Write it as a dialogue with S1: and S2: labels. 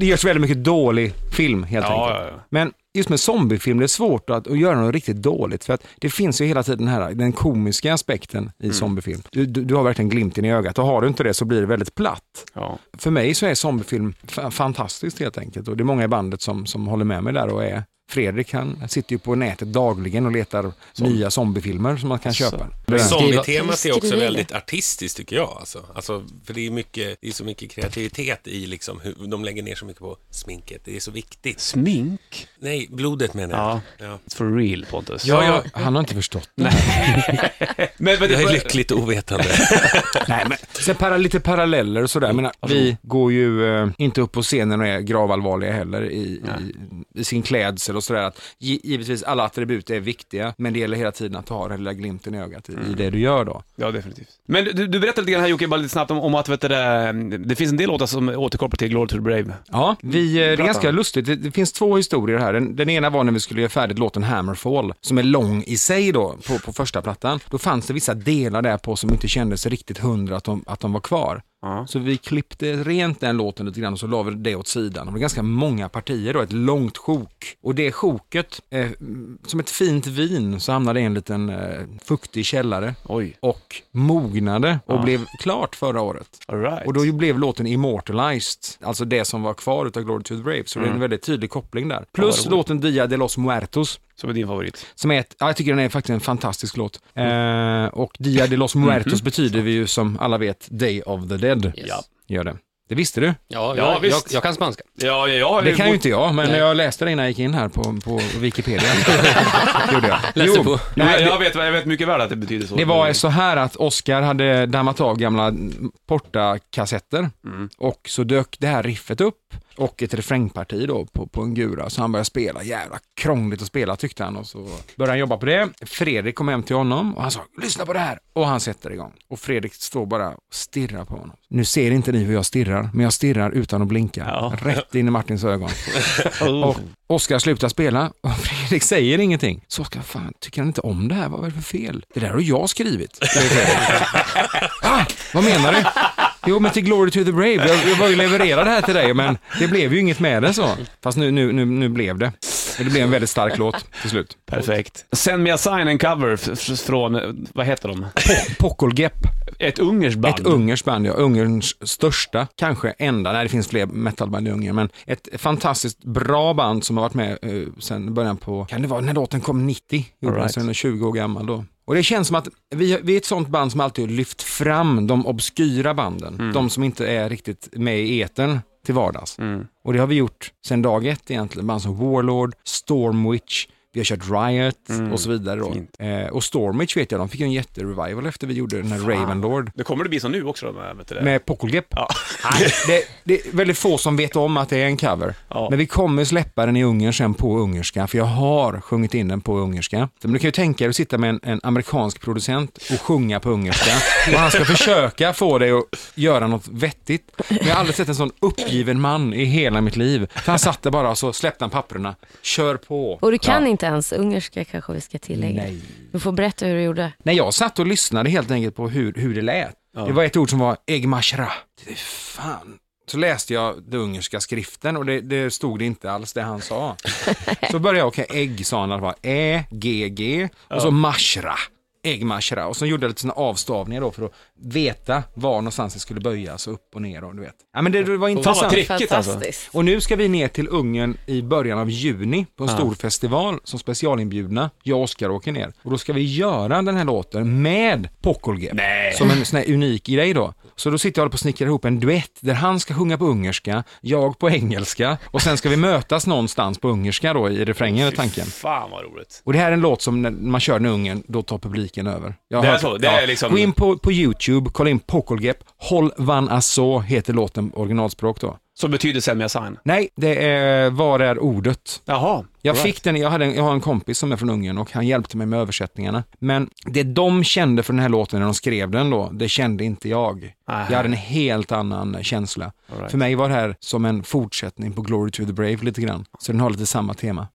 S1: Det görs väldigt mycket dålig film helt
S2: Ja,
S1: enkelt.
S2: ja, ja.
S1: Men just med zombiefilm, det är svårt att, att göra något riktigt dåligt. För att det finns ju hela tiden den här, den komiska aspekten i zombiefilm. Du, du, du har verkligen glimten i ögat och har du inte det så blir det väldigt platt.
S2: ja.
S1: För mig så är zombiefilm fa- fantastiskt helt enkelt och det är många i bandet som, som håller med mig där och är Fredrik han sitter ju på nätet dagligen och letar nya zombiefilmer som man kan köpa.
S3: Zombie-temat är också väldigt artistiskt tycker jag. Alltså. Alltså, för det är, mycket, det är så mycket kreativitet i liksom, hur de lägger ner så mycket på sminket. Det är så viktigt.
S2: Smink?
S3: Nej, blodet menar jag.
S2: Ja.
S3: Ja.
S2: It's for real Pontus.
S1: Ja, ja, han har inte förstått det.
S2: Men, men
S3: Jag är lyckligt ovetande.
S1: Nej, men sen para, lite paralleller och sådär. Jag menar, vi går ju eh, inte upp på scenen och är gravallvarliga heller i, i, i sin klädsel och sådär. Att, gi- givetvis alla attribut är viktiga, men det gäller hela tiden att ha den lilla glimten i ögat i, i det du gör då.
S2: ja, definitivt. Men du, du berättade lite grann här Jocke, bara lite snabbt om, om att vet du, det, finns en del låtar som återkopplar till Glory to the Brave.
S1: Ja, vi, eh, det är ganska lustigt. Det, det finns två historier här. Den, den ena var när vi skulle göra färdigt låten Hammerfall, som är lång i sig då, på, på första plattan. Då fanns det vissa delar där på som inte kändes riktigt hundra att de, att de var kvar.
S2: Ja.
S1: Så vi klippte rent den låten lite grann och så la vi det åt sidan. Det var ganska många partier då, ett långt sjok. Och det sjoket, eh, mm, som ett fint vin, så hamnade i en liten eh, fuktig källare
S2: Oj,
S1: och mognade och
S2: Ja.
S1: blev klart förra året.
S2: right.
S1: Och då blev låten immortalized, alltså det som var kvar utav Glory to the Brave. Så det är en väldigt tydlig koppling där. Plus låten Dia de los Muertos,
S2: Som är din favorit.
S1: som är ett, ja, jag tycker den är faktiskt en fantastisk låt. Eh, och Dia de los Muertos betyder vi ju som alla vet Day of the Dead.
S4: Yes.
S1: Gör det. Det visste du?
S4: Ja,
S2: Ja,
S4: jag, jag,
S2: visst.
S4: jag kan spanska.
S2: Ja, ja, ja.
S1: Det kan ju inte jag, men
S4: Nej.
S1: jag läste det innan jag gick in här på, på Wikipedia. Gjorde jag.
S4: Läste på.
S1: Nej,
S2: jag,
S1: det,
S2: jag, vet, jag vet mycket väl att det betyder så.
S1: det var så här att Oscar hade dammat av gamla portakassetter
S2: Mm.
S1: och så dök det här riffet upp och ett refrängparti då på, på en gura. Så han började spela, jävla krångligt att spela tyckte han och så började han jobba på det. Fredrik kom hem till honom och han sa, lyssna på det här! Och han sätter igång. Och Fredrik står bara och stirrar på honom. Nu ser inte ni hur jag stirrar, men jag stirrar utan att blinka.
S2: Ja.
S1: Rätt in i Martins ögon. Och Oskar slutar spela och Fredrik säger ingenting. Så Oskar, fan, tycker han inte om det här? Vad är det för fel? Det där har jag skrivit. ah, vad menar du? Jo, men till Glory to the Brave. Jag, jag var ju leverera det här till dig, men det blev ju inget med det så. Fast nu, nu, nu, nu blev det. Det blev en väldigt stark låt till slut.
S2: Perfekt. Send me a sign and cover från, eh, vad heter de?
S1: Pockelgepp,
S2: Ett ungerskt band.
S1: ett ungerskt band, ja. Ungerns största, kanske enda, nej det finns fler metalband i Ungern, men ett fantastiskt bra band som har varit med uh, sedan början på, kan det vara, när låten kom 90, gjorde
S2: All
S1: den,
S2: right.
S1: så den är 20 år gammal då. Och det känns som att vi, vi är ett sånt band som alltid har lyft fram de obskyra banden, de som inte är riktigt med i etern till vardags.
S2: Mm.
S1: Och det har vi gjort sedan dag ett egentligen, band som Warlord, Stormwitch, vi har kört Riot
S2: Mm.
S1: och så vidare då. Eh, och Stormwitch vet jag, de fick en jätterevival efter vi gjorde den här Ravenlord.
S2: Det kommer det bli så nu också då med, vet du det?
S1: Med Pockelgepp.
S2: Ja.
S1: Nej, det, det är väldigt få som vet om att det är en cover.
S2: Ja.
S1: Men vi kommer släppa den i Ungern sen på ungerska, för jag har sjungit in den på ungerska. Men du kan ju tänka dig att sitta med en, en amerikansk producent och sjunga på ungerska. Och han ska försöka få dig att göra något vettigt. Men jag har aldrig sett en sån uppgiven man i hela mitt liv. För han satt där bara och så släppte han papperna. Kör på.
S4: Och du kan
S1: Ja.
S4: inte ens ungerska kanske vi ska tillägga.
S1: Nej.
S4: Du får berätta hur du gjorde.
S1: Nej, jag satt och lyssnade helt enkelt på hur, hur det lät. Det var ett ord som var egmashra. Det är fan. Så läste jag den ungerska skriften och det, det stod det inte alls det han sa. Så började jag, okej, ägg sa han i alla fall. Ä, G, G och så mashra. Äggmashra. Och så gjorde jag lite såna avstavningar då för att veta var någonstans det skulle böjas och upp och ner och du vet. Ja men det, det var intressant.
S2: trickigt alltså.
S1: Och nu ska vi ner till Ungern i början av juni på en stor festival som specialinbjudna. Jag och Oskar åker ner. Och då ska vi göra den här låten med Pockelgep.
S2: Nej.
S1: Som en sån här unik grej då. Så då sitter jag och håller på att snickra ihop en duett där han ska sjunga på ungerska, jag på engelska och sen ska vi mötas någonstans på ungerska då i refrängen är tanken.
S2: Fan vad roligt.
S1: Och det här är en låt som när man kör den i Ungern, då tar publiken över. Jag har
S2: Det är
S1: hört-
S2: så, det är liksom-
S1: Gå in på, på YouTube, kolla in Pockelgep, Håll van Asso heter låten på originalspråk då.
S2: Som betyder send me a sign.
S1: Nej, det är Var är ordet?
S2: Jaha.
S1: Jag
S2: all
S1: fick den, jag, hade en, jag har en kompis som är från Ungern och han hjälpte mig med översättningarna. Men det de kände för den här låten när de skrev den då, det kände inte jag.
S2: Aha.
S1: Jag hade en helt annan känsla.
S2: Right.
S1: För mig var det här som en fortsättning på Glory to the Brave lite grann. Så den har lite samma tema.